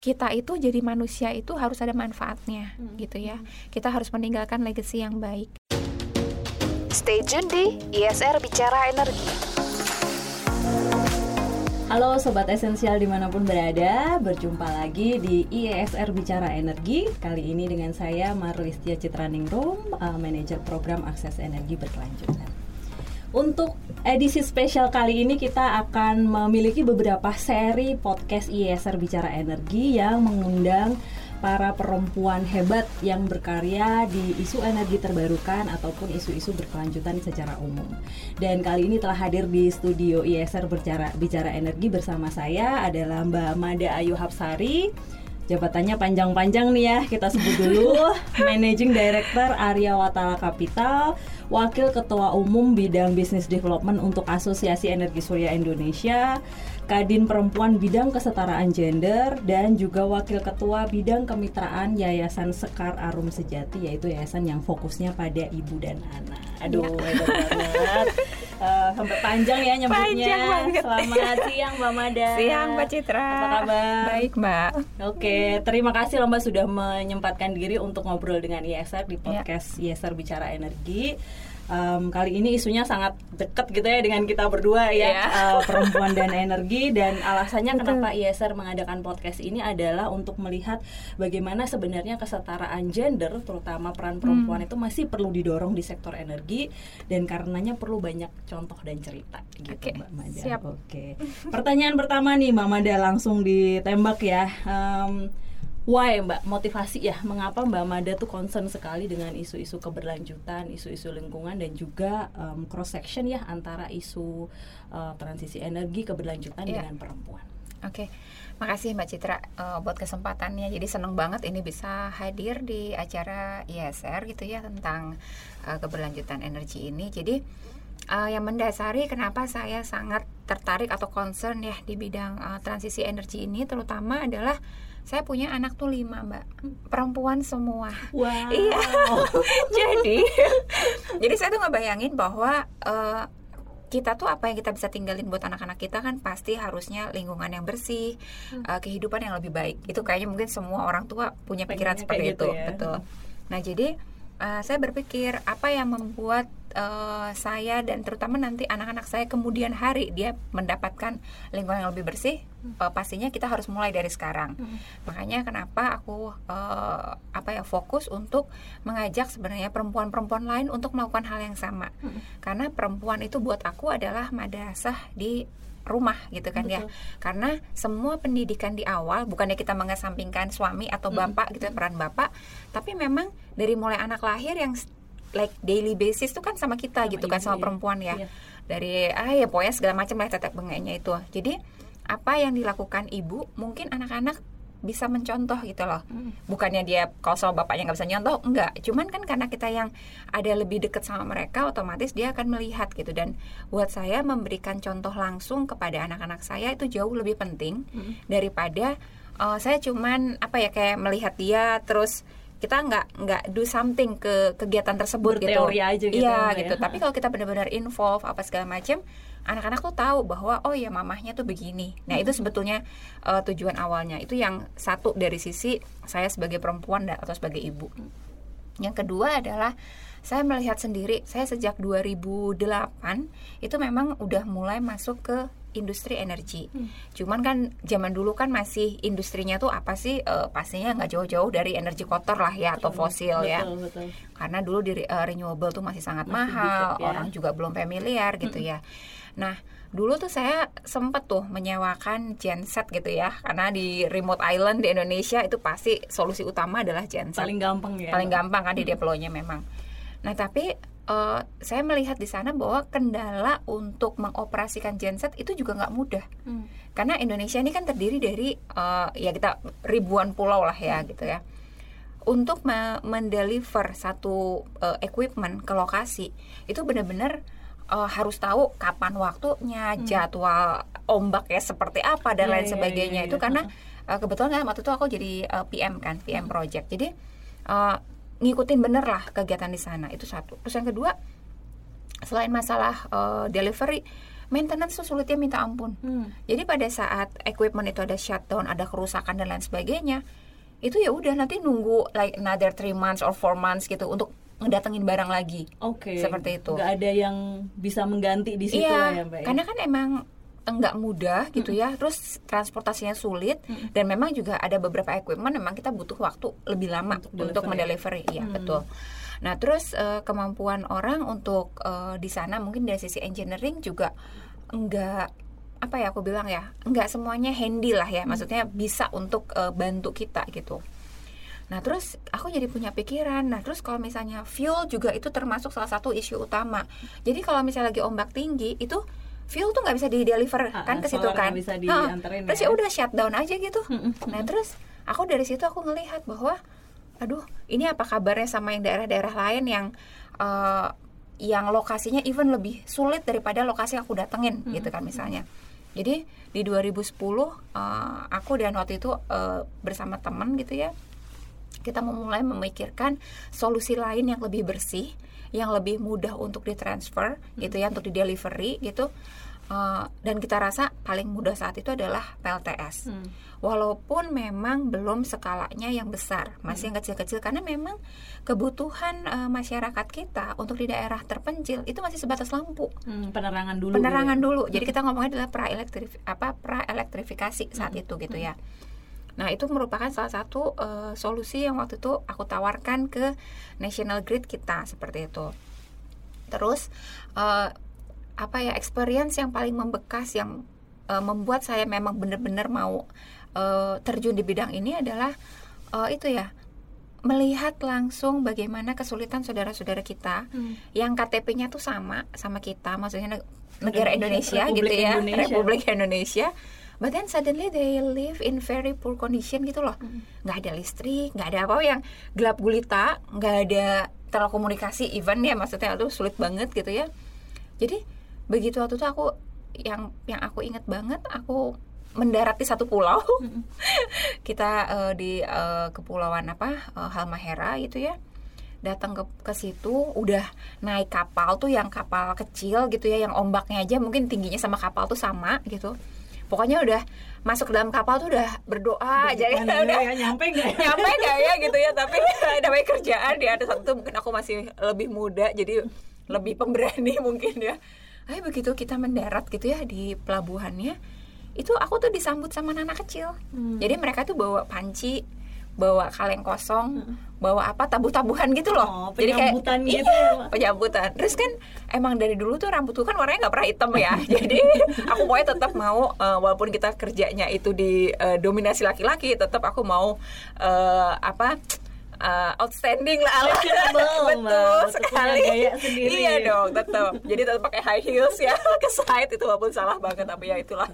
kita itu jadi manusia itu harus ada manfaatnya hmm. gitu ya. Kita harus meninggalkan legacy yang baik. Stay tune di ISR Bicara Energi. Halo Sobat Esensial di mana pun berada, berjumpa lagi di IESR Bicara Energi Kali ini dengan saya Marlistia Citraningrum, uh, Manajer Program Akses Energi Berkelanjutan untuk edisi spesial kali ini kita akan memiliki beberapa seri podcast IESR Bicara Energi yang mengundang para perempuan hebat yang berkarya di isu energi terbarukan ataupun isu-isu berkelanjutan secara umum. Dan kali ini telah hadir di studio IESR Bicara, Bicara Energi bersama saya adalah Mbak Mada Ayu Hapsari, jabatannya panjang-panjang nih ya kita sebut dulu. Managing Director Arya Watala Capital Wakil Ketua Umum Bidang Business Development untuk Asosiasi Energi Surya Indonesia Kadin Perempuan Bidang Kesetaraan Gender dan juga Wakil Ketua Bidang Kemitraan Yayasan Sekar Arum Sejati yaitu yayasan yang fokusnya pada ibu dan anak. Aduh, ya. hebat banget. Uh, sampai panjang ya nyebutnya. Panjang Selamat siang Mbak Mada. Siang Mbak Citra. Apa kabar? Baik Mbak. Oke, terima kasih Mbak sudah menyempatkan diri untuk ngobrol dengan ISR di iya. podcast ya. ISR Bicara Energi um, kali ini isunya sangat dekat gitu ya dengan kita berdua ya yeah. Iya. uh, perempuan dan energi dan alasannya Betul. kenapa ISR mengadakan podcast ini adalah untuk melihat bagaimana sebenarnya kesetaraan gender terutama peran perempuan hmm. itu masih perlu didorong di sektor energi dan karenanya perlu banyak contoh dan cerita gitu okay. Mbak Mada. Oke. Okay. Pertanyaan pertama nih Mbak Mada langsung ditembak ya. Um, why Mbak motivasi ya mengapa Mbak Mada tuh concern sekali dengan isu-isu keberlanjutan, isu-isu lingkungan dan juga um, cross section ya antara isu uh, transisi energi keberlanjutan yeah. dengan perempuan. Oke, okay. makasih Mbak Citra uh, buat kesempatannya. Jadi seneng banget ini bisa hadir di acara ISR gitu ya tentang uh, keberlanjutan energi ini. Jadi uh, yang mendasari kenapa saya sangat tertarik atau concern ya di bidang uh, transisi energi ini terutama adalah saya punya anak tuh lima mbak perempuan semua wow. iya jadi jadi saya tuh nggak bayangin bahwa uh, kita tuh apa yang kita bisa tinggalin buat anak-anak kita kan pasti harusnya lingkungan yang bersih, hmm. uh, kehidupan yang lebih baik. Itu kayaknya mungkin semua orang tua punya pikiran Pengennya seperti gitu itu, ya. betul. Nah jadi uh, saya berpikir apa yang membuat uh, saya dan terutama nanti anak-anak saya kemudian hari dia mendapatkan lingkungan yang lebih bersih hmm. uh, pastinya kita harus mulai dari sekarang hmm. makanya kenapa aku uh, apa ya fokus untuk mengajak sebenarnya perempuan-perempuan lain untuk melakukan hal yang sama hmm. karena perempuan itu buat aku adalah madrasah di rumah gitu kan ya. Betul. ya karena semua pendidikan di awal bukannya kita mengesampingkan suami atau bapak -hmm. gitu ya peran bapak tapi memang dari mulai anak lahir yang like daily basis tuh kan sama kita sama gitu kan sama ya. perempuan ya. Iya. Dari ah ya pokoknya segala macam lah tetek bengeknya itu. Jadi apa yang dilakukan ibu mungkin anak-anak bisa mencontoh gitu loh. Hmm. Bukannya dia kalau sama bapaknya nggak bisa nyontoh, enggak. Cuman kan karena kita yang ada lebih dekat sama mereka, otomatis dia akan melihat gitu. Dan buat saya memberikan contoh langsung kepada anak-anak saya itu jauh lebih penting hmm. daripada uh, saya cuman apa ya kayak melihat dia terus kita nggak nggak do something ke kegiatan tersebut Berteori gitu. aja gitu. Iya gitu. Ya. Tapi kalau kita benar-benar involve apa segala macam, anak-anak tuh tahu bahwa oh ya mamahnya tuh begini. Nah, hmm. itu sebetulnya uh, tujuan awalnya. Itu yang satu dari sisi saya sebagai perempuan atau sebagai ibu. Yang kedua adalah saya melihat sendiri, saya sejak 2008 itu memang udah mulai masuk ke industri energi. Hmm. Cuman kan zaman dulu kan masih industrinya tuh apa sih? Uh, pastinya nggak jauh-jauh dari energi kotor lah ya atau fosil betul, ya. Betul. Karena dulu di uh, renewable tuh masih sangat masih mahal, ya. orang juga belum familiar gitu hmm. ya. Nah, dulu tuh saya sempet tuh menyewakan genset gitu ya karena di remote island di Indonesia itu pasti solusi utama adalah genset paling gampang ya paling gampang kan di hmm. deploynya memang nah tapi uh, saya melihat di sana bahwa kendala untuk mengoperasikan genset itu juga nggak mudah hmm. karena Indonesia ini kan terdiri dari uh, ya kita ribuan pulau lah ya hmm. gitu ya untuk me mendeliver satu uh, equipment ke lokasi itu benar-benar uh, harus tahu kapan waktunya hmm. jadwal ombak ya seperti apa dan yeah, lain iya, sebagainya yeah, yeah, itu yeah. karena uh, kebetulan kan waktu itu aku jadi uh, PM kan PM hmm. project jadi uh, ngikutin bener lah kegiatan di sana itu satu terus yang kedua selain masalah uh, delivery maintenance tuh sulitnya minta ampun. Hmm. Jadi pada saat equipment itu ada shutdown, ada kerusakan dan lain sebagainya, itu ya udah nanti nunggu like another three months or four months gitu untuk ngedatengin barang lagi. Oke. Seperti itu. Nggak ada yang bisa mengganti di situ iya, ya, Mbak. ya? karena kan emang enggak mudah gitu ya. Terus transportasinya sulit dan memang juga ada beberapa equipment memang kita butuh waktu lebih lama Untuk untuk, delivery. mendelivery. Iya, Hmm. betul. Nah, terus eh, kemampuan orang untuk eh, di sana mungkin dari sisi engineering juga enggak apa ya aku bilang ya, enggak semuanya handy lah ya. Maksudnya bisa untuk eh, bantu kita gitu. Nah terus aku jadi punya pikiran Nah terus kalau misalnya fuel juga itu termasuk salah satu isu utama Jadi kalau misalnya lagi ombak tinggi itu fuel tuh nggak bisa di deliver Ah, kan ke situ kan? bisa Ha, Terus ya. ya udah shutdown aja gitu. Mm-mm. Nah terus aku dari situ aku ngelihat bahwa Aduh ini apa kabarnya sama yang daerah-daerah lain yang eh, Yang lokasinya even lebih sulit daripada lokasi yang aku datengin gitu kan misalnya. Jadi di 2010 eh, aku dan waktu itu eh, bersama teman gitu ya kita memulai memikirkan solusi lain yang lebih bersih, yang lebih mudah untuk ditransfer gitu ya, untuk di delivery gitu. Uh, dan kita rasa paling mudah saat itu adalah PLTS. Hmm. Walaupun memang belum skalanya yang besar, masih yang kecil-kecil karena memang kebutuhan uh, masyarakat kita untuk di daerah terpencil itu masih sebatas lampu Hmm, penerangan dulu. penerangan gitu ya. dulu. Jadi kita ngomongnya adalah pra apa pra elektrifikasi saat itu gitu ya. Nah itu merupakan salah satu eh, solusi yang waktu itu aku tawarkan ke national grid kita seperti itu. Terus eh, apa ya experience yang paling membekas yang eh, membuat saya memang benar-benar mau eh, terjun di bidang ini adalah eh, itu ya melihat langsung bagaimana kesulitan saudara-saudara kita Hmm. yang KTP-nya tuh sama sama kita, maksudnya neg- negara Indonesia, Indonesia, gitu Republik ya, Indonesia. Republik Indonesia. But then suddenly they live in very poor condition gitu loh, nggak ada listrik, nggak ada apa yang gelap gulita, nggak ada telekomunikasi even ya, maksudnya itu sulit banget gitu ya. Jadi begitu waktu itu aku yang yang aku inget banget, aku mendarat di satu pulau, kita eh, di eh, kepulauan apa eh, Halmahera gitu ya. Datang ke ke situ udah naik kapal tuh yang kapal kecil gitu ya yang ombaknya aja mungkin tingginya sama kapal tuh sama gitu pokoknya udah masuk ke dalam kapal tuh udah berdoa aja ya udah ya, nyampe nggak ya? nyampe nggak ya gitu ya tapi namanya kerjaan di ada satu mungkin aku masih lebih muda jadi lebih pemberani mungkin ya Tapi begitu kita mendarat gitu ya di pelabuhannya itu aku tuh disambut sama anak kecil Hmm. jadi mereka tuh bawa panci bawa kaleng kosong bawa apa tabu-tabuhan gitu loh. Oh, penyambutan gitu iya, ya, penyambutan. Terus kan emang dari dulu tuh rambutku kan warnanya nggak pernah hitam ya. Jadi aku pokoknya tetap mau eh, walaupun kita kerjanya itu di eh, dominasi laki-laki tetap aku mau eh, apa eh, outstanding lah Mbak. betul sekali. iya dong tetap. Jadi tetap pakai high heels ya ke side itu walaupun salah banget tapi ya itulah.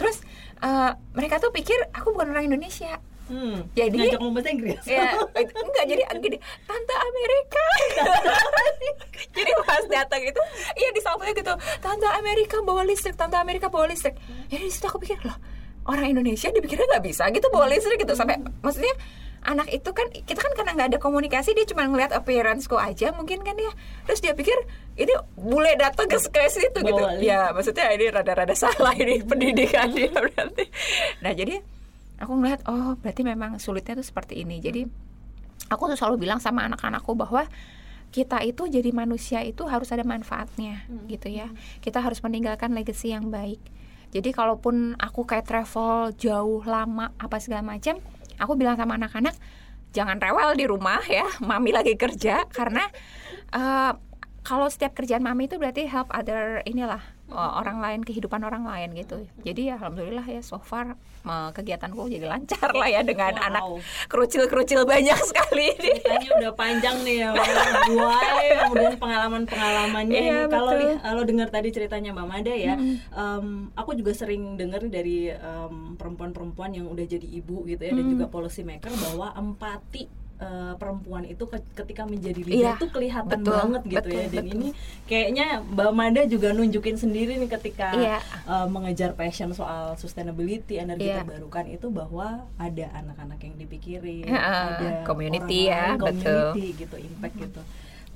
Terus eh, mereka tuh pikir aku bukan orang Indonesia Hmm. Jadi- ngajak ngomong bahasa Inggris. ya itu- enggak jadi gini tante Amerika. Jadi pas datang itu iya disambutnya gitu tante Amerika bawa listrik tante Amerika bawa listrik. Ya di situ aku pikir loh orang Indonesia dipikirnya nggak bisa gitu bawa listrik gitu. Sampai maksudnya anak itu kan kita kan karena nggak ada komunikasi dia cuma ngeliat appearanceku aja mungkin kan ya. Terus dia pikir ini bule datang ke ke situ gitu. Ya maksudnya ini rada-rada salah ini pendidikan dia berarti. Nah jadi aku ngeliat oh berarti memang sulitnya tuh seperti ini. Jadi aku tuh selalu bilang sama anak-anakku bahwa kita itu jadi manusia itu harus ada manfaatnya gitu ya. Kita harus meninggalkan legacy yang baik. Jadi kalaupun aku kayak travel jauh lama apa segala macam aku bilang sama anak-anak jangan rewel di rumah ya mami lagi kerja. Karena eh, kalau setiap kerjaan mami itu berarti help other inilah eh, orang lain kehidupan orang lain gitu jadi ya alhamdulillah ya so far eh, kegiatanku jadi lancar lah ya dengan Wow. anak kerucil-kerucil banyak sekali ini Ceritanya udah panjang nih ya, buai, kemudian pengalaman-pengalamannya. Iya, ini. kalau kalau dengar tadi ceritanya Mbak Mada ya, em, aku juga sering dengar dari em, perempuan-perempuan yang udah jadi ibu gitu ya, dan juga policy maker bahwa empati eh, perempuan itu ke- ketika menjadi Iya, leader tuh kelihatan betul, banget gitu ya. betul, Dan betul. ini kayaknya Mbak Mada juga nunjukin sendiri nih ketika Iya. eh, mengejar passion soal sustainability energi Iya. terbarukan itu bahwa ada anak-anak yang dipikirin, Heeh, ada community orang ya, lain, betul. community gitu, impact gitu.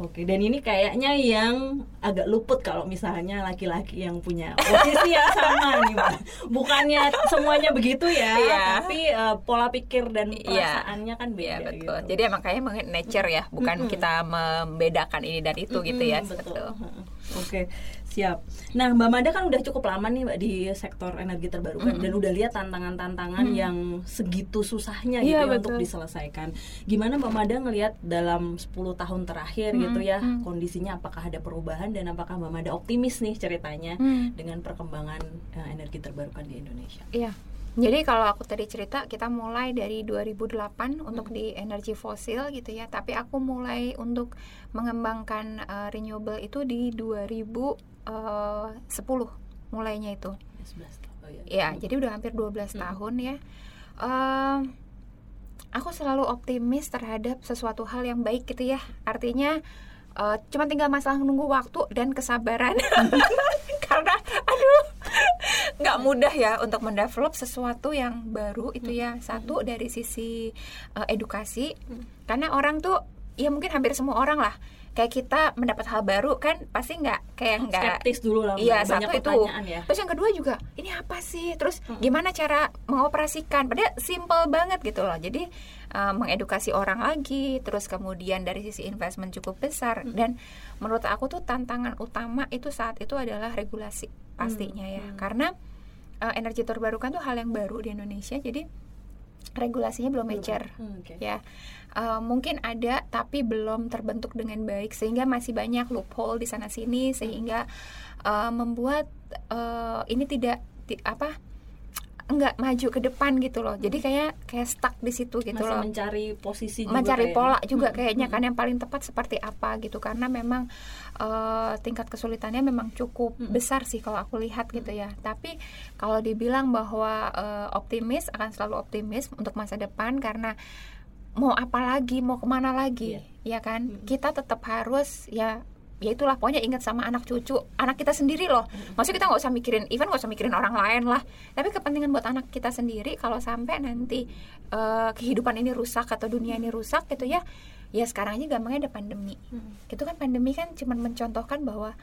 Oke, dan ini kayaknya yang agak luput kalau misalnya laki-laki yang punya posisi yang sama nih, Mbak. Bukannya semuanya begitu ya, Iya. tapi uh, pola pikir dan Iya. perasaannya kan beda Iya betul. gitu. Jadi emang kayaknya nature ya, bukan kita membedakan ini dan itu gitu ya. Betul. Betul. Oke, siap. Nah, Mbak Mada kan udah cukup lama nih Mbak di sektor energi terbarukan dan udah lihat tantangan-tantangan yang segitu susahnya gitu Iya, ya untuk diselesaikan. Gimana Mbak Mada ngelihat dalam 10 tahun terakhir gitu ya mm. kondisinya apakah ada perubahan dan apakah Mbak Mada optimis nih ceritanya Hmm. dengan perkembangan eh, energi terbarukan di Indonesia? Iya. Jadi kalau aku tadi cerita kita mulai dari 2008 untuk di energi fosil gitu ya, tapi aku mulai untuk mengembangkan eh, renewable itu di 2010 mulainya itu. 11 tahun. Oh, iya. Ya, jadi udah hampir 12 tahun ya. Em, aku selalu optimis terhadap sesuatu hal yang baik gitu ya. Artinya eh, cuma tinggal masalah menunggu waktu dan kesabaran. Nggak mudah ya untuk mendevelop sesuatu yang baru itu ya. Satu dari sisi eh, edukasi. Karena orang tuh ya mungkin hampir semua orang lah kayak kita mendapat hal baru kan pasti nggak kayak nggak Skeptis dulu lah. Iya, banyak satu itu. pertanyaan ya. Terus yang kedua juga, ini apa sih? Terus gimana cara mengoperasikan? Padahal simple banget gitu loh. Jadi uh, mengedukasi orang lagi, terus kemudian dari sisi investment cukup besar dan menurut aku tuh tantangan utama itu saat itu adalah regulasi pastinya ya. Karena uh, energi terbarukan tuh hal yang baru di Indonesia. Jadi regulasinya belum mature Hmm, oke. ya Uh, mungkin ada tapi belum terbentuk dengan baik sehingga masih banyak loophole di sana sini sehingga uh, membuat uh, ini tidak ti- apa nggak maju ke depan gitu loh. Jadi kayak kayak stuck di situ gitu Masih loh. mencari posisi juga mencari kayaknya. pola juga Mm, kayaknya kan yang paling tepat seperti apa gitu. Karena memang eh, tingkat kesulitannya memang cukup besar sih kalau aku lihat gitu ya. Tapi kalau dibilang bahwa eh, optimis akan selalu optimis untuk masa depan karena mau apa lagi mau ke mana lagi ya kan? Kita tetap harus ya ya itulah pokoknya ingat sama anak cucu anak kita sendiri loh. Maksudnya kita nggak usah mikirin even nggak usah mikirin orang lain lah. Tapi kepentingan buat anak kita sendiri kalau sampai nanti eh, kehidupan ini rusak atau dunia ini rusak gitu ya ya sekarang aja gampangnya ada pandemi. Itu kan pandemi kan cuma mencontohkan bahwa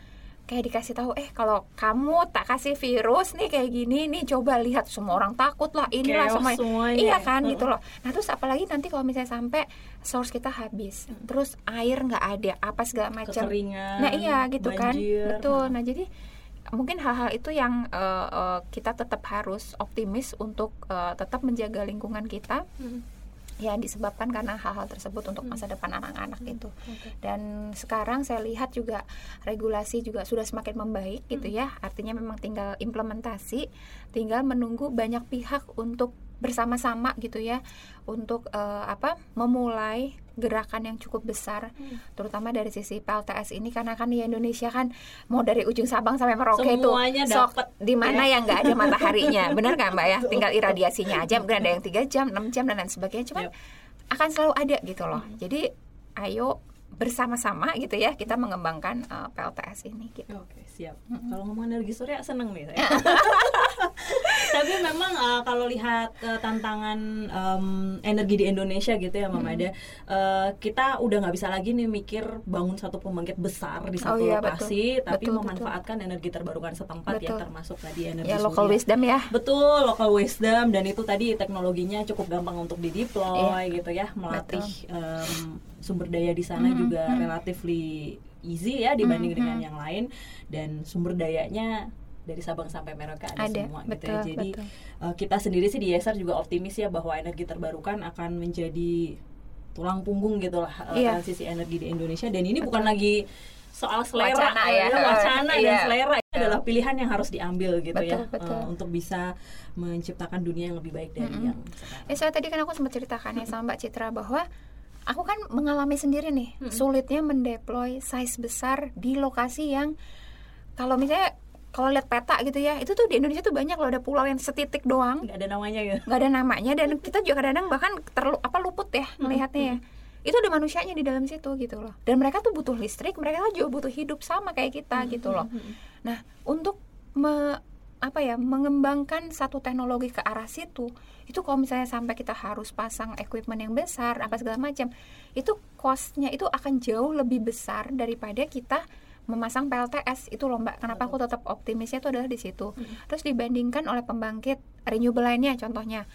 kayak dikasih tahu eh kalau kamu tak kasih virus nih kayak gini nih coba lihat semua orang takut lah inilah semuanya. semuanya. iya kan Heeh. gitu loh. Nah terus apalagi nanti kalau misalnya sampai source kita habis terus air nggak ada apa segala macam. Nah iya gitu kan. banjir. betul. Nah jadi mungkin hal-hal itu yang eh, eh, kita tetap harus optimis untuk eh, tetap menjaga lingkungan kita ya disebabkan karena hal-hal tersebut untuk masa depan anak-anak itu. Dan sekarang saya lihat juga regulasi juga sudah semakin membaik gitu ya. Artinya memang tinggal implementasi tinggal menunggu banyak pihak untuk bersama-sama gitu ya untuk eh, apa memulai gerakan yang cukup besar terutama dari sisi PLTS ini. Karena kan di Indonesia kan mau dari ujung Sabang sampai Merauke itu sok di mana ya. yang nggak ada mataharinya. Benar nggak mbak ya? Tinggal iradiasinya aja mungkin ada yang tiga jam 6 jam dan lain sebagainya. Cuman Yap. akan selalu ada gitu loh. Jadi ayo bersama-sama gitu ya kita mengembangkan eh, PLTS ini gitu Oke siap. Kalau ngomong energi surya seneng nih saya. Tapi memang uh, kalau lihat uh, tantangan um, energi di Indonesia gitu ya, Mama Ada, uh, kita udah nggak bisa lagi nih mikir bangun satu pembangkit besar di Oh satu iya, lokasi, betul. tapi Betul, memanfaatkan energi terbarukan setempat ya, Betul. termasuk tadi energi ya local surya. wisdom ya Betul, local wisdom dan itu tadi teknologinya cukup gampang untuk dideploy gitu ya, melatih em, sumber daya di sana juga relatively easy ya dibanding dengan yang lain dan sumber dayanya dari Sabang sampai Merauke ada, Ada, semua gitu betul, ya. Jadi betul. eh, kita sendiri sih di ESR juga optimis ya bahwa energi terbarukan akan menjadi tulang punggung gitu lah eh, Iya. transisi energi di Indonesia dan ini bukan lagi soal selera Wacana ya. eh, wacana dan Iya. selera ini adalah pilihan yang harus diambil gitu Betul, ya betul. eh, untuk bisa menciptakan dunia yang lebih baik dari yang sekarang. Ya saya tadi kan aku sempat ceritakan ya sama Mbak Citra bahwa aku kan mengalami sendiri nih sulitnya mendeploy size besar di lokasi yang kalau misalnya kalau lihat peta gitu ya itu tuh di Indonesia tuh banyak loh ada pulau yang setitik doang. Nggak ada namanya gitu. nggak ada namanya dan kita juga kadang-kadang bahkan terlu apa luput ya melihatnya ya. Itu ada manusianya di dalam situ gitu loh. Dan mereka tuh butuh listrik mereka juga butuh hidup sama kayak kita gitu loh. Nah untuk me- apa ya mengembangkan satu teknologi ke arah situ itu kalau misalnya sampai kita harus pasang equipment yang besar apa segala macam itu costnya itu akan jauh lebih besar daripada kita memasang PLTS itu loh mbak kenapa aku tetap optimisnya itu adalah di situ. Terus dibandingkan oleh pembangkit renewable lainnya contohnya.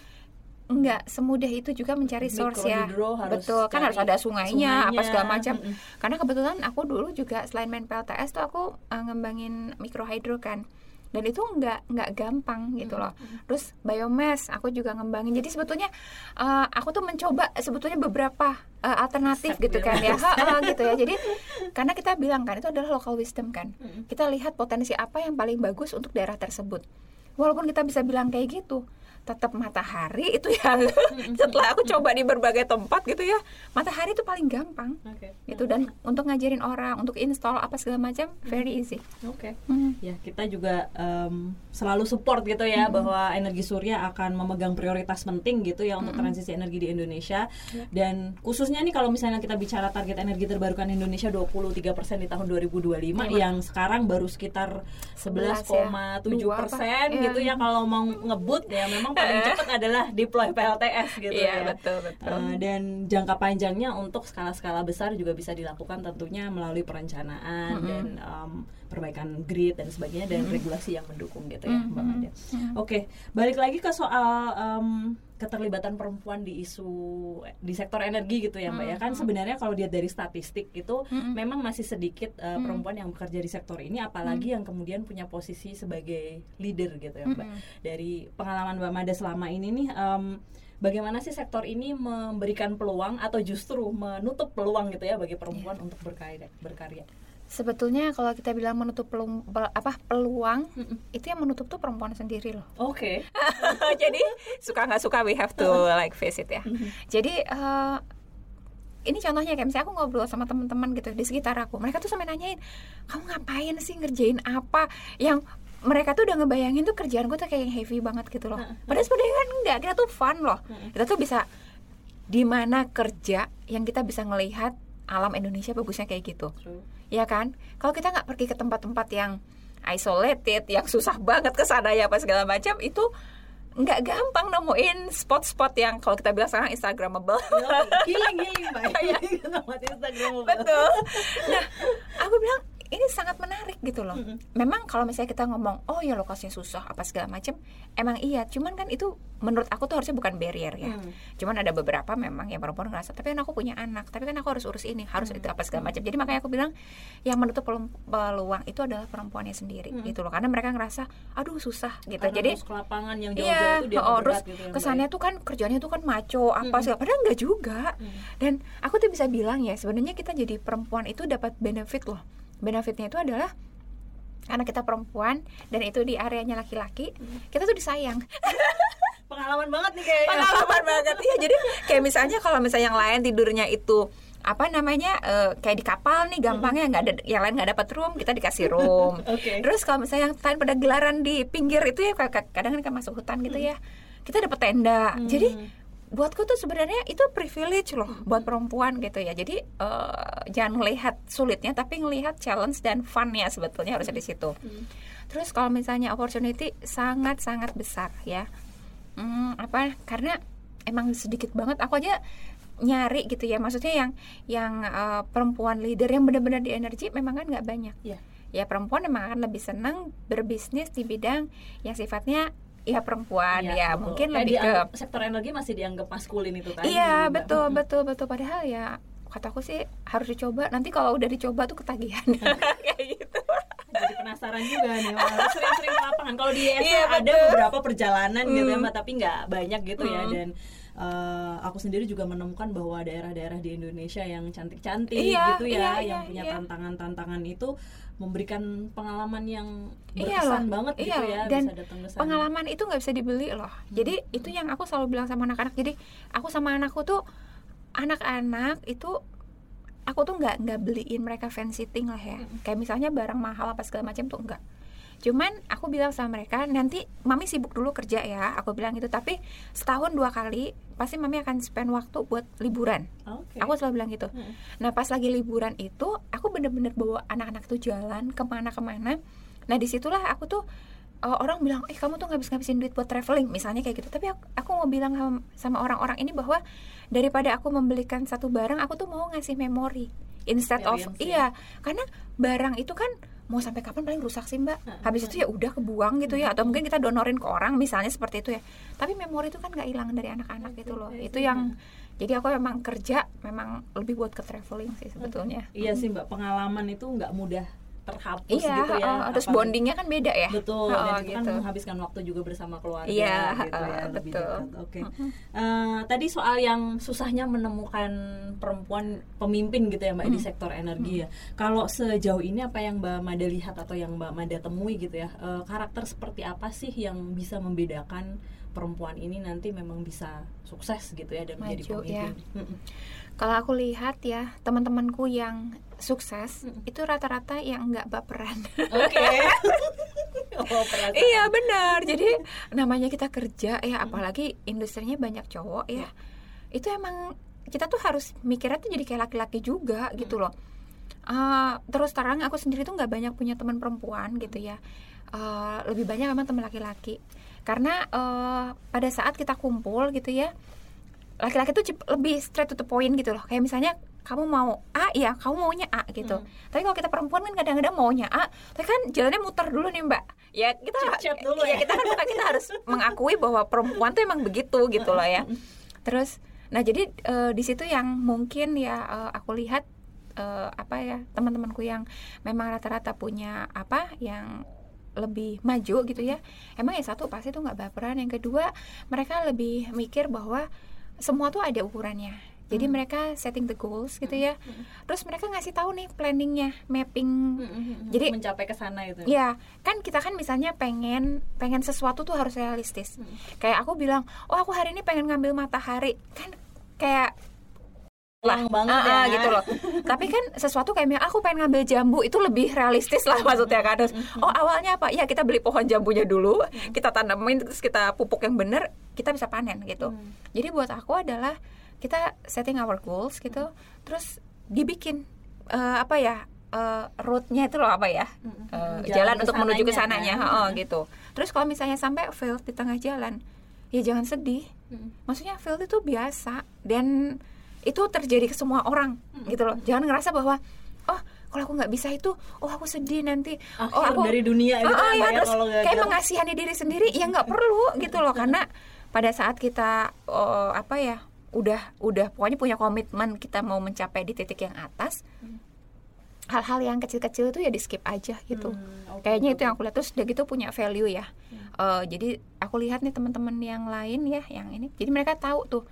Enggak semudah itu juga mencari source ya. harus betul kan harus ada sungainya, apa sungainya. segala macam. Mm-mm. karena kebetulan aku dulu juga selain main PLTS tuh aku uh, ngembangin mikrohidro kan dan itu nggak nggak gampang gitu loh. Terus biomass aku juga ngembangin. Jadi sebetulnya uh, aku tuh mencoba sebetulnya beberapa uh, alternatif gitu kan ya. Ha, gitu ya. Jadi karena kita bilang kan itu adalah local wisdom kan. Kita lihat potensi apa yang paling bagus untuk daerah tersebut. Walaupun kita bisa bilang kayak gitu tetap matahari itu yang setelah aku coba di berbagai tempat gitu ya matahari itu paling gampang Oke. gitu dan untuk ngajarin orang untuk install apa segala macam very easy Oke. Hmm. Ya, kita juga em, selalu support gitu ya bahwa energi surya akan memegang prioritas penting gitu ya untuk transisi energi di Indonesia. Dan khususnya nih kalau misalnya kita bicara target energi terbarukan Indonesia 23% di tahun 2025 yang sekarang baru sekitar 11,7 Dua apa? persen Iya. gitu ya kalau mau ngebut ya memang paling cepat adalah deploy PLTS gitu Iya, ya. betul, betul. Eh, dan jangka panjangnya untuk skala-skala besar juga bisa dilakukan tentunya melalui perencanaan dan em, perbaikan grid dan sebagainya dan regulasi yang mendukung gitu ya Mbak Mada. Oke, balik lagi ke soal em, keterlibatan perempuan di isu di sektor energi gitu ya Mbak ya. Kan sebenarnya kalau dilihat dari statistik itu memang masih sedikit eh, perempuan yang bekerja di sektor ini apalagi yang kemudian punya posisi sebagai leader gitu ya Mbak. Dari pengalaman Mbak Mada selama ini nih em, bagaimana sih sektor ini memberikan peluang atau justru menutup peluang gitu ya bagi perempuan untuk berkarya berkarya. Sebetulnya kalau kita bilang menutup pelum- pel- apa peluang itu yang menutup tuh perempuan sendiri loh. Oke. jadi suka nggak suka we have to like face it ya. Jadi eh, ini contohnya kayak misalnya aku ngobrol sama teman-teman gitu di sekitar aku mereka tuh sampai nanyain kamu ngapain sih ngerjain apa? Yang mereka tuh udah ngebayangin tuh kerjaan gue tuh kayak yang heavy banget gitu loh. Padahal sebenarnya kan enggak kita tuh fun loh. Kita tuh bisa di mana kerja yang kita bisa ngelihat alam Indonesia bagusnya kayak gitu. Ya kan? Kalau kita nggak pergi ke tempat-tempat yang isolated yang susah banget ke sana ya apa segala macam itu nggak gampang nemuin spot-spot yang kalau kita bilang sekarang instagramable. Giling giling mbak. Giling tempat Instagram. betul. Nah aku bilang ini sangat menarik gitu loh. Memang kalau misalnya kita ngomong oh ya lokasinya susah apa segala macam emang iya. Cuman kan itu menurut aku tuh harusnya bukan barrier ya. Hmm. cuman ada beberapa memang yang perempuan ngerasa tapi kan aku punya anak tapi kan aku harus urus ini harus itu apa segala macam jadi makanya aku bilang yang menutup peluang itu adalah perempuannya sendiri gitu loh. Karena mereka ngerasa aduh susah gitu. Karena jadi ke lapangan yang jauh-jauh Iya, itu dia oh, terus gitu ya, kesannya tuh kan kerjanya tuh kan maco apa segala padahal enggak juga. Dan aku tuh bisa bilang ya sebenarnya kita jadi perempuan itu dapat benefit loh. Benefitnya itu adalah karena kita perempuan dan itu di areanya laki-laki, kita tuh disayang. pengalaman banget nih kayaknya. Pengalaman banget ya. Jadi kayak misalnya kalau misalnya yang lain tidurnya itu apa namanya eh, kayak di kapal nih gampangnya nggak ada yang lain nggak dapat room kita dikasih room Oke. terus kalau misalnya yang lain pada gelaran di pinggir itu ya kadang kan masuk hutan gitu ya kita dapat tenda jadi buatku tuh sebenarnya itu privilege loh buat perempuan gitu ya. Jadi eh, jangan melihat sulitnya tapi ngelihat challenge dan funnya sebetulnya harusnya di situ. Terus kalau misalnya opportunity sangat sangat besar ya. Hmm, apa karena emang sedikit banget aku aja nyari gitu ya. Maksudnya yang yang eh, perempuan leader yang benar-benar di energi memang kan nggak banyak. Iya. ya perempuan memang akan lebih senang berbisnis di bidang yang sifatnya ya perempuan. Iya, ya betul. mungkin Kayak lebih ke sektor energi masih dianggap maskulin itu kan. iya Mbak. betul betul betul. Padahal ya kataku sih harus dicoba. Nanti kalau udah dicoba tuh ketagihan. Kayak gitu. Jadi penasaran juga nih sering-sering ke lapangan. Kalau di ISR Iya, ada beberapa perjalanan gitu ya mbak tapi nggak banyak gitu ya. Hmm. dan eh, aku sendiri juga menemukan bahwa daerah-daerah di Indonesia yang cantik-cantik Iya, gitu ya iya, yang iya, punya iya. tantangan-tantangan itu memberikan pengalaman yang Iya berkesan loh, banget iya. gitu ya Dan bisa datang ke sana. pengalaman itu nggak bisa dibeli loh. Jadi itu yang aku selalu bilang sama anak-anak. Jadi aku sama anakku tuh anak-anak itu aku tuh nggak nggak beliin mereka fancy thing lah ya. Kayak misalnya barang mahal apa segala macam tuh enggak cuman aku bilang sama mereka nanti mami sibuk dulu kerja ya aku bilang gitu tapi setahun dua kali pasti mami akan spend waktu buat liburan Oke. aku selalu bilang gitu Mm. Nah pas lagi liburan itu aku bener-bener bawa anak-anak tuh jalan ke mana-kemana. Nah di situlah aku tuh uh, orang bilang eh kamu tuh ngabis ngabisin duit buat traveling misalnya kayak gitu tapi aku, aku mau bilang sama- orang-orang ini bahwa daripada aku membelikan satu barang aku tuh mau ngasih memori instead of ya. iya karena barang itu kan mau sampai kapan paling rusak sih mbak? Habis itu ya udah kebuang gitu ya atau mungkin kita donorin ke orang misalnya seperti itu ya. Tapi memori itu kan nggak hilang dari anak-anak gitu loh. itu yang jadi aku memang kerja memang lebih buat ke traveling sih sebetulnya. Iya sih mbak, pengalaman itu nggak mudah terhapus iya gitu ya. uh, terus apalagi- bondingnya kan beda ya Betul, Oh, dan itu kan gitu. menghabiskan waktu juga bersama keluarga Iya, gitu ya, uh, lebih betul. Oke. Eh, tadi soal yang susahnya menemukan perempuan pemimpin gitu ya Mbak di sektor energi ya. Kalau sejauh ini apa yang Mbak Mada lihat atau yang Mbak Mada temui gitu ya, eh, karakter seperti apa sih yang bisa membedakan perempuan ini nanti memang bisa sukses gitu ya dan menjadi Maju, ya. pemimpin. Mm-mm. Kalau aku lihat ya teman-temanku yang sukses itu rata-rata yang nggak baperan. Oke. oh, perasaan. iya benar. Jadi namanya kita kerja ya apalagi industrinya banyak cowok ya. Itu emang kita tuh harus mikirnya tuh jadi kayak laki-laki juga gitu loh. Ah, terus terang aku sendiri tuh nggak banyak punya teman perempuan gitu ya. Ah, lebih banyak memang teman laki-laki. Karena eh, pada saat kita kumpul gitu ya, laki-laki tuh lebih straight to the point gitu loh. Kayak misalnya kamu mau A ya, kamu maunya A gitu. Tapi kalau kita perempuan kan kadang-kadang maunya A, tapi kan jalannya muter dulu nih Mbak. Ya kita Cep-cep dulu iya, ya. kita kan kita harus mengakui bahwa perempuan tuh emang begitu gitu loh ya. Terus nah jadi eh, di situ yang mungkin ya eh, aku lihat eh, apa ya teman-temanku yang memang rata-rata punya apa yang lebih maju gitu ya emang ya satu pasti tuh nggak baperan yang kedua mereka lebih mikir bahwa semua tuh ada ukurannya jadi mereka setting the goals gitu ya terus mereka ngasih tahu nih planningnya mapping Mm-mm. Jadi- mencapai ke sana itu. Ya, kan kita kan misalnya pengen pengen sesuatu tuh harus realistis. Kayak aku bilang, "Oh, aku hari ini pengen ngambil matahari." Kan kayak Lang banget ah, ya. ah, gitu loh. Tapi kan sesuatu kayak aku pengen ngambil jambu itu lebih realistis lah maksudnya kan. Terus, oh awalnya apa? Ya kita beli pohon jambunya dulu, kita tanamin terus kita pupuk yang bener, kita bisa panen gitu. Jadi buat aku adalah kita setting our goals gitu, terus dibikin eh, apa ya? eh, roadnya itu loh apa ya? Eh, Jalan jalan, untuk menuju ke sananya, sananya, kan? oh, gitu. Terus kalau misalnya sampai fail di tengah jalan, ya jangan sedih. Maksudnya fail itu biasa dan itu terjadi ke semua orang gitu loh. Jangan ngerasa bahwa oh kalau aku nggak bisa itu, oh aku sedih nanti. oh Akhir aku dari dunia gitu ah, ya, terus kayak mengasihani diri sendiri ya nggak perlu gitu loh. Karena pada saat kita oh, apa ya udah udah pokoknya punya komitmen kita mau mencapai di titik yang atas hal-hal yang kecil-kecil itu ya di skip aja gitu. Hmm, oke, kayaknya itu yang aku lihat. Terus udah gitu punya value ya. Eh, jadi aku lihat nih teman-teman yang lain ya yang ini. Jadi mereka tahu tuh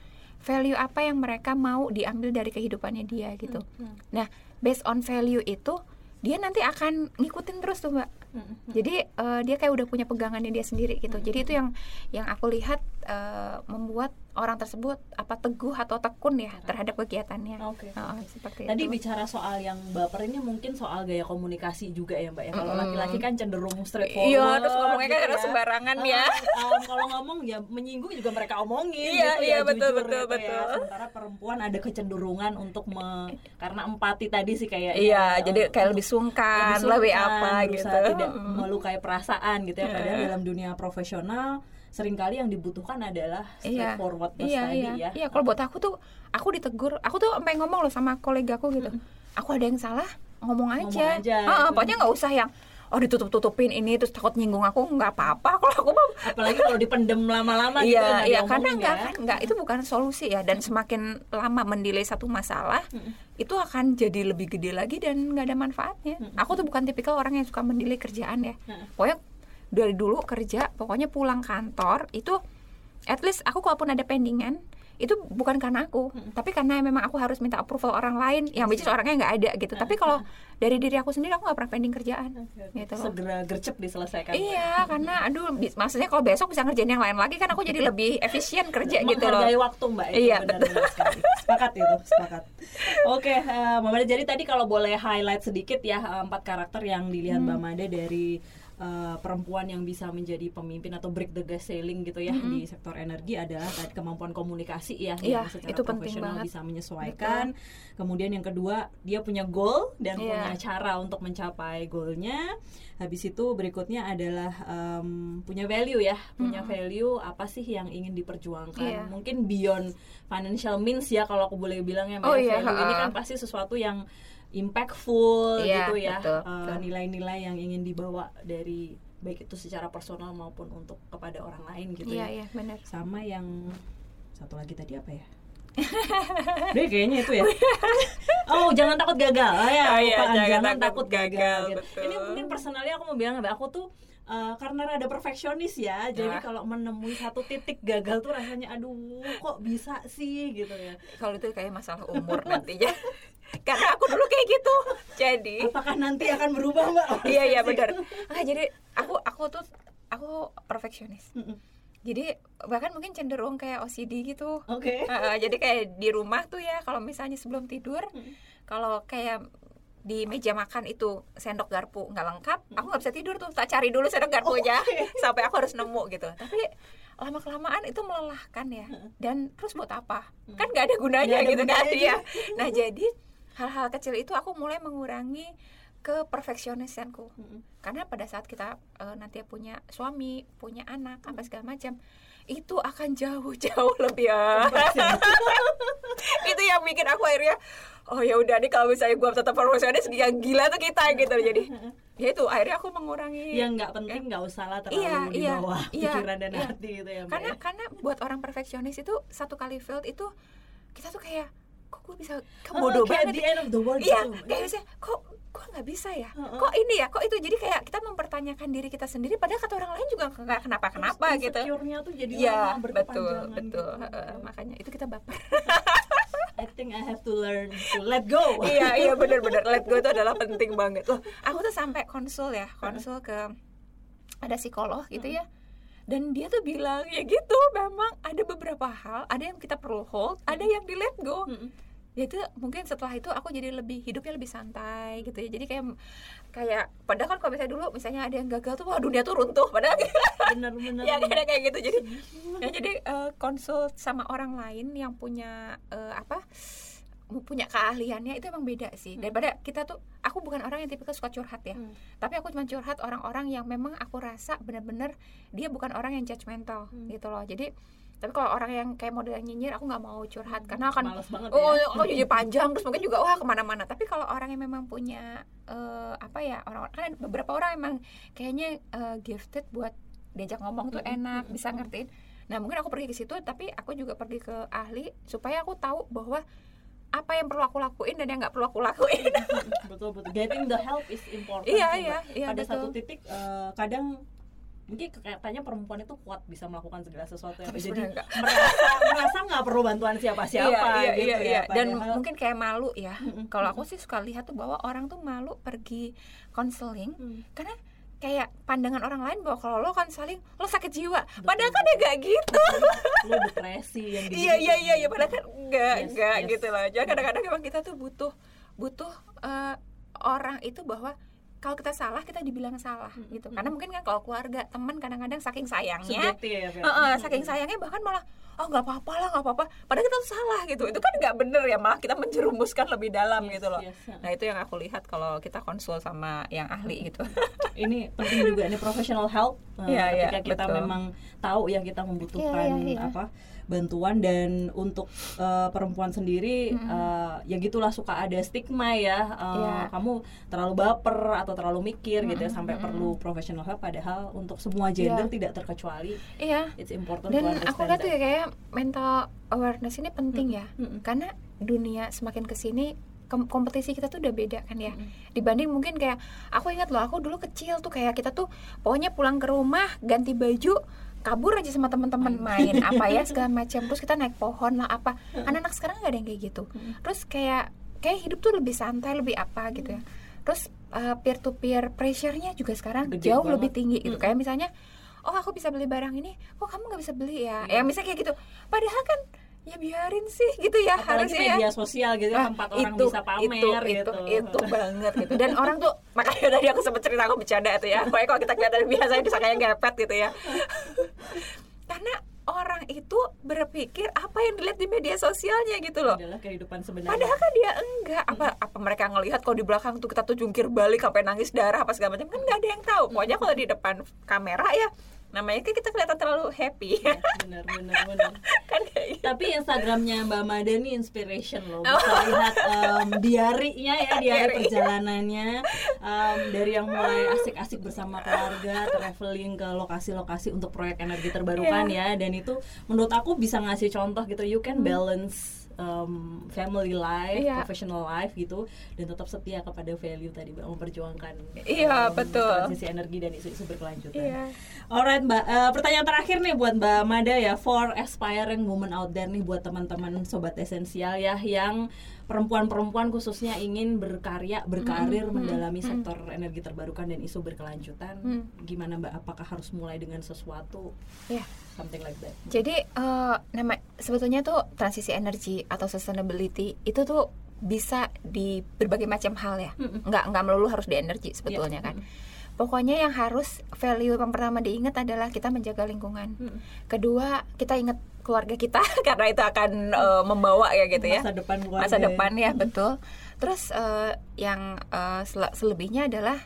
value apa yang mereka mau diambil dari kehidupannya dia gitu. Hmm, nah based on value itu dia nanti akan ngikutin terus tuh mbak. Hmm, jadi eh, dia kayak udah punya pegangannya dia sendiri gitu. Jadi itu yang yang aku lihat eh, membuat orang tersebut apa teguh atau tekun ya terhadap kegiatannya Oke. Oh, seperti Tadi itu bicara soal yang baper ini mungkin soal gaya komunikasi juga ya mbak ya. Kalau Mm-mm. laki-laki kan cenderung straightforward. Iya, terus ngomongnya kan gitu kadang sembarangan ya. Ah, ah, kalau ngomong ya menyinggung juga mereka omongin. Iya, gitu iya, ya, betul, jujur betul, gitu ya. betul. Sementara perempuan ada kecenderungan untuk me, karena empati tadi sih kayak Iya, jadi kayak lebih sungkan, lebih apa gitu. tidak Mm. melukai perasaan gitu ya. Padahal dalam dunia profesional sering kali yang dibutuhkan adalah Iya, straightforward iya, tadi iya. ya. Iya, kalau buat aku tuh, aku ditegur, aku tuh sampai ngomong loh sama kolegaku gitu. Aku ada yang salah, ngomong aja. Ngomong aja, Ah, gitu. pokoknya nggak usah yang oh ditutup-tutupin ini terus takut nyinggung aku nggak apa-apa kalau aku mah Apalagi kalau dipendem lama-lama gitu Iya, iya karena ya. nggak kan nggak itu bukan solusi ya dan semakin lama mendelay satu masalah itu akan jadi lebih gede lagi dan nggak ada manfaatnya. Aku tuh bukan tipikal orang yang suka mendelay kerjaan ya. Pokoknya dari dulu kerja, pokoknya pulang kantor itu at least aku kalaupun ada pendingan itu bukan karena aku, tapi karena memang aku harus minta approval orang lain yang which is orangnya nggak ada gitu. Tapi kalau dari diri aku sendiri aku nggak pernah pending kerjaan gitu loh. segera gercep diselesaikan. Iya, karena aduh, maksudnya kalau besok bisa ngerjain yang lain lagi kan aku jadi lebih efisien kerja gitu loh. Menghargai waktu mbak itu Iya, benar-benar sekali. Sepakat itu, sepakat. Oke, eh, Mbak Mada, jadi tadi kalau boleh highlight sedikit ya eh, empat karakter yang dilihat Hmm. Mbak Mada dari uh, perempuan yang bisa menjadi pemimpin atau break the glass ceiling gitu ya Mm-mm. di sektor energi adalah kemampuan komunikasi ya Iya, yang secara itu penting profesional banget. bisa menyesuaikan. Kemudian yang kedua dia punya goal dan Iya. punya cara untuk mencapai goalnya. Habis itu berikutnya adalah em, punya value ya, punya value apa sih yang ingin diperjuangkan? Iya. Mungkin beyond financial means ya kalau aku boleh bilang ya. Oh iya, value ini kan pasti sesuatu yang impactful Iya, gitu ya. betul, Eh, betul. nilai-nilai yang ingin dibawa dari baik itu secara personal maupun untuk kepada orang lain gitu Iya ya. iya benar. Sama yang satu lagi tadi apa ya? Deh kayaknya itu ya. oh, jangan takut gagal. Ah, ya, Oh, iya, jangan jangan, takut takut gagal. gagal, gitu. betul. Ini mungkin personalnya aku mau bilang aku tuh eh, karena rada perfeksionis ya. Jadi Nah. kalau menemui satu titik gagal tuh rasanya aduh, kok bisa sih gitu ya. Kalau itu kayak masalah umur nantinya. Karena aku dulu kayak gitu. Jadi Apakah nanti akan berubah, Mbak? iya iya benar. Ah, jadi aku aku tuh aku perfeksionis. Mm-mm. Jadi bahkan mungkin cenderung kayak OCD gitu. Oke. Heeh, jadi kayak di rumah tuh ya kalau misalnya sebelum tidur kalau kayak di meja makan itu sendok garpu nggak lengkap aku nggak bisa tidur tuh tak cari dulu sendok garpunya sampai aku harus nemu gitu tapi lama kelamaan itu melelahkan ya dan terus buat apa kan nggak ada gunanya Nggak ada gitu kan ya nah jadi hal-hal kecil itu aku mulai mengurangi ke perfeksionisanku Mm-mm. karena pada saat kita eh, nanti punya suami punya anak apa segala macam itu akan jauh-jauh lebih ya itu yang bikin aku akhirnya oh ya udah nih kalau misalnya gue tetap perfeksionis yang gila tuh kita gitu jadi ya itu akhirnya aku mengurangi yang nggak penting nggak usah lah terlalu Iya, di iya, bawah iya, pikiran dan iya. hati gitu ya karena ya. karena buat orang perfeksionis itu satu kali failed itu kita tuh kayak kok gue bisa kok Oh, bodoh kayak banget the ya? end of the world iya kayak misalnya kok kok nggak bisa ya? Heeh. kok ini ya? Kok itu? Jadi kayak kita mempertanyakan diri kita sendiri padahal kata orang lain juga nggak kenapa kenapa Terus gitu. insecure-nya tuh jadi Iya lama betul betul. gitu. Heeh, makanya itu kita baper. I think I have to learn to let go. Iya iya benar-benar let go itu adalah penting banget. Loh aku tuh sampai konsul ya konsul ke ada psikolog gitu ya dan dia tuh bilang ya gitu memang ada beberapa hal ada yang kita perlu hold ada yang di let go. Mm-mm. ya itu mungkin setelah itu aku jadi lebih hidupnya lebih santai gitu ya. Jadi kayak kayak padahal kan kalau misalnya dulu misalnya ada yang gagal tuh wah dunia tuh runtuh padahal bener-bener ya ada kayak gitu. Jadi ya jadi eh, konsul sama orang lain yang punya eh, apa punya keahliannya itu emang beda sih. Daripada kita tuh aku bukan orang yang tipikal suka curhat ya. Hmm. tapi aku cuma curhat orang-orang yang memang aku rasa benar-benar dia bukan orang yang judgmental Hmm. gitu loh. Jadi tapi kalau orang yang kayak model nyinyir aku nggak mau curhat. Karena akan Males banget oh, ya. oh jadi panjang terus mungkin juga wah ke mana-mana. Tapi kalau orang yang memang punya eh, apa ya orang kan beberapa orang emang kayaknya eh, gifted buat diajak ngomong tuh enak bisa ngertiin. Nah mungkin aku pergi ke situ tapi aku juga pergi ke ahli supaya aku tahu bahwa apa yang perlu aku lakuin dan yang nggak perlu aku lakuin betul betul getting the help is important Iya, iya, iya, pada betul. satu titik eh, kadang mungkin katanya perempuan itu kuat bisa melakukan segala sesuatu yang jadi enggak. merasa merasa nggak perlu bantuan siapa-siapa iya, iya, gitu iya, ya iya. dan Padahal- mungkin kayak malu ya kalau aku sih suka lihat tuh bahwa orang tuh malu pergi konseling Hmm. karena kayak pandangan orang lain bahwa kalau lo konseling lo sakit jiwa. Padahal kan ya gak gitu. Lu depresi yang gitu iya iya iya iya. Padahal kan enggak Yes, enggak yes. gitu loh. Jadi kadang-kadang memang kita tuh butuh butuh eh, orang itu bahwa kalau kita salah kita dibilang salah gitu karena mungkin kan kalau keluarga teman kadang-kadang saking sayangnya subjektif ya Fel. Heeh, saking sayangnya bahkan malah oh nggak apa-apa lah nggak apa-apa padahal kita tuh salah gitu itu kan nggak bener ya malah kita menjerumuskan lebih dalam Yes, gitu loh yes. nah itu yang aku lihat kalau kita konsul sama yang ahli gitu ini penting juga ini professional help eh, Iya, iya, ketika kita betul. memang tahu ya kita membutuhkan Iya, iya, iya. apa bantuan dan untuk eh, perempuan sendiri eh, ya gitulah suka ada stigma ya eh, Iya. kamu terlalu baper atau terlalu mikir gitu ya sampai perlu professional help. Padahal untuk semua gender Iya. tidak terkecuali iya. it's important dan aku lihat tuh ya kayak mental awareness ini penting ya Mm-mm. karena dunia semakin ke sini kom- kompetisi kita tuh udah beda kan ya. Dibanding mungkin kayak aku ingat loh aku dulu kecil tuh kayak kita tuh pokoknya pulang ke rumah ganti baju kabur aja sama teman-teman main apa ya segala macam. Terus kita naik pohon lah apa. Anak-anak sekarang nggak ada yang kayak gitu. Terus kayak kayak hidup tuh lebih santai lebih apa gitu ya. Terus peer to peer pressure-nya juga sekarang Gede jauh banget. lebih tinggi gitu. Kayak misalnya oh aku bisa beli barang ini kok kamu nggak bisa beli ya? Ya misalnya kayak gitu. Padahal kan ya biarin sih gitu ya apalagi harusnya ya. media sosial gitu Ah, tempat orang bisa pamer itu, gitu. itu, itu banget gitu. Dan orang tuh makanya tadi aku sempet cerita aku bercanda tuh ya. Pokoknya kalau kita kelihatan biasa bisa kayak ngepet gitu ya. Karena orang itu berpikir apa yang dilihat di media sosialnya gitu loh. Adalah kehidupan sebenarnya. Padahal kan dia enggak. Apa apa mereka ngelihat kalau di belakang tuh kita tuh jungkir balik sampai nangis darah apa segala macam kan nggak ada yang tahu. Pokoknya kalau di depan kamera ya namanya kan kita kelihatan terlalu happy. benar benar benar. Kan kayak gitu. tapi Instagramnya Mbak Mada nih inspiration loh. Bisa lihat um, diarinya ya diari perjalanannya. Um, dari yang mulai asik-asik bersama keluarga traveling ke lokasi-lokasi untuk proyek energi terbarukan ya. Dan itu menurut aku bisa ngasih contoh gitu. You can balance um, family life, Iya. professional life gitu dan tetap setia kepada value tadi Mbak memperjuangkan Iya, um, betul. transisi energi dan isu-isu berkelanjutan. Iya. Alright Mbak, Eh, pertanyaan terakhir nih buat Mbak Mada ya For aspiring woman out there nih buat teman-teman Sobat Esensial ya Yang perempuan-perempuan khususnya ingin berkarya, berkarir mendalami sektor energi terbarukan dan isu berkelanjutan Mm. Gimana Mbak, apakah harus mulai dengan sesuatu? Iya. Something like that Jadi eh, nama sebetulnya tuh transisi energi atau sustainability itu tuh bisa di berbagai macam hal ya. Mm-mm. Nggak nggak melulu harus di energi sebetulnya Iya. kan. Pokoknya yang harus value yang pertama diingat adalah kita menjaga lingkungan. Mm. Kedua, kita ingat keluarga kita karena itu akan eh, membawa ya gitu ya. Masa depan keluarga Masa ya. depan ya, betul. Terus eh, yang eh, sel- selebihnya adalah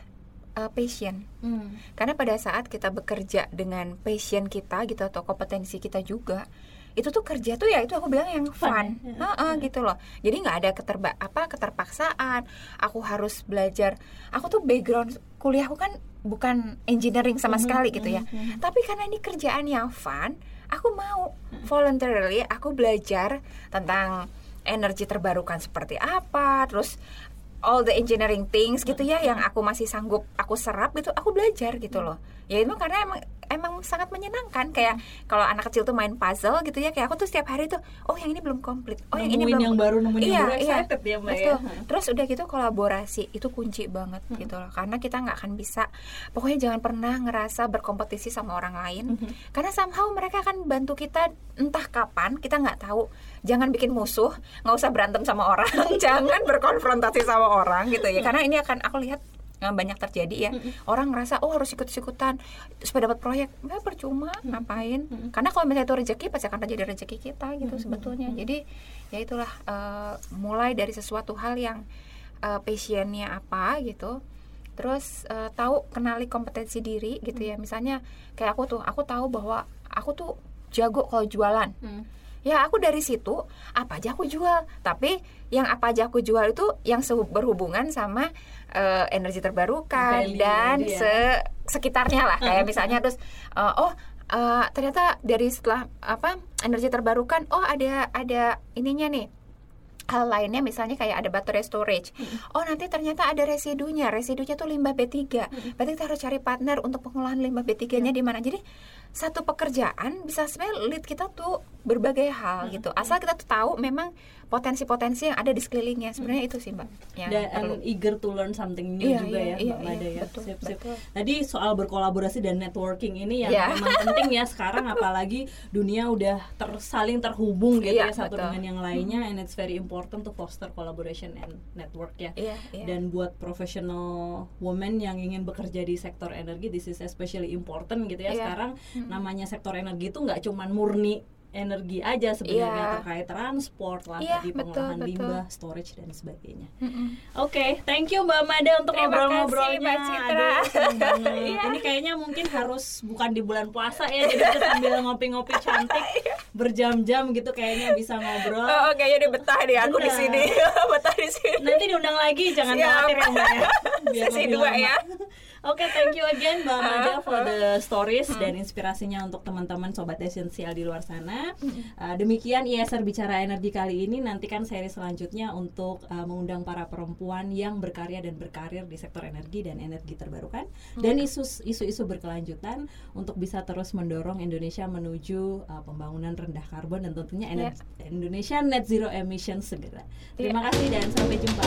eh, passion. Hmm. Karena pada saat kita bekerja dengan passion kita gitu atau kompetensi kita juga, itu tuh kerja tuh ya itu aku bilang yang Fun fun, ya? Heeh, gitu loh. Jadi nggak ada keterba apa keterpaksaan. Aku harus belajar. Aku tuh background kuliahku kan bukan engineering sama Mhm, sekali gitu ya. mhm, mhm. Tapi karena ini kerjaan yang fun, aku mau voluntarily aku belajar tentang energi terbarukan seperti apa, terus all the engineering things gitu ya yang aku masih sanggup aku serap gitu, aku belajar gitu loh. Ya itu karena emang emang sangat menyenangkan. Kayak kalau anak kecil tuh main puzzle gitu ya kayak aku tuh setiap hari tuh oh yang ini belum komplit. Oh yang ini Nemuin belum yang baru, nemuin yang iya, baru, iya. ya, Mbak, ya. Terus udah gitu kolaborasi itu kunci banget gitu loh. Karena kita nggak akan bisa pokoknya jangan pernah ngerasa berkompetisi sama orang lain. Mhm. karena somehow mereka akan bantu kita entah kapan kita nggak tahu. Jangan bikin musuh nggak usah berantem sama orang jangan berkonfrontasi sama orang gitu ya. Karena ini akan aku lihat banyak terjadi ya. Orang ngerasa oh harus ikut-ikutan supaya dapat proyek. Nggak percuma ngapain? Karena kalau misalnya itu rezeki pasti akan terjadi rezeki kita gitu sebetulnya. Jadi ya itulah eh, mulai dari sesuatu hal yang eh, passionnya apa gitu. Terus eh, tahu kenali kompetensi diri gitu ya. Misalnya kayak aku tuh aku tahu bahwa aku tuh jago kalau jualan. Hmm. Ya aku dari situ apa aja aku jual tapi yang apa aja aku jual itu yang berhubungan sama eh, energi terbarukan Value dan ya. se- sekitarnya lah kayak misalnya terus eh, oh eh, ternyata dari setelah apa energi terbarukan oh ada ada ininya nih hal lainnya misalnya kayak ada baterai storage. Oh, nanti ternyata ada residunya. Residunya tuh limbah B3. Berarti kita harus cari partner untuk pengolahan limbah B3-nya di mana. Jadi satu pekerjaan bisa sebenarnya lead kita tuh berbagai hal gitu. Asal kita tuh tahu memang potensi-potensi yang ada di sekelilingnya. Sebenarnya itu sih, Mbak. Yang dan perlu. and eager to learn something new Iya, juga iya, ya iya, Mbak iya, Mada ya. betul, Sip, sip. betul. Tadi soal berkolaborasi dan networking ini yang Iya. memang penting ya sekarang apalagi dunia udah ter- saling terhubung gitu Iya, ya satu betul. dengan yang lainnya and it's very important to foster collaboration and network ya. Iya, iya. Dan buat professional woman yang ingin bekerja di sektor energi this is especially important gitu ya. Iya. Sekarang namanya sektor energi itu nggak cuman murni energi aja sebenarnya Iya. terkait transport lah Iya, tadi betul, pengolahan betul. limbah, storage dan sebagainya. Mm-mm. Oke, thank you Mbak Mada untuk ngobrol-ngobrolnya. Aduh. Iya. Ini kayaknya mungkin harus bukan di bulan puasa ya, jadi kita sambil ngopi-ngopi cantik berjam-jam gitu kayaknya bisa ngobrol. Oh, kayaknya dia betah deh aku di Benar. sini. betah di sini. Nanti diundang lagi, jangan khawatir ya Mbak ya. Sesi lebih dua lama. ya. Oke, thank you again Mbak Mada for the stories dan inspirasinya untuk teman-teman sobat esensial di luar sana. Uh, demikian ISR bicara energi kali ini. Nantikan seri selanjutnya untuk uh, mengundang para perempuan yang berkarya dan berkarir di sektor energi dan energi terbarukan dan isu- isu-isu berkelanjutan untuk bisa terus mendorong Indonesia menuju uh, pembangunan rendah karbon dan tentunya ener- Indonesia net zero emission segera. Terima kasih dan sampai jumpa.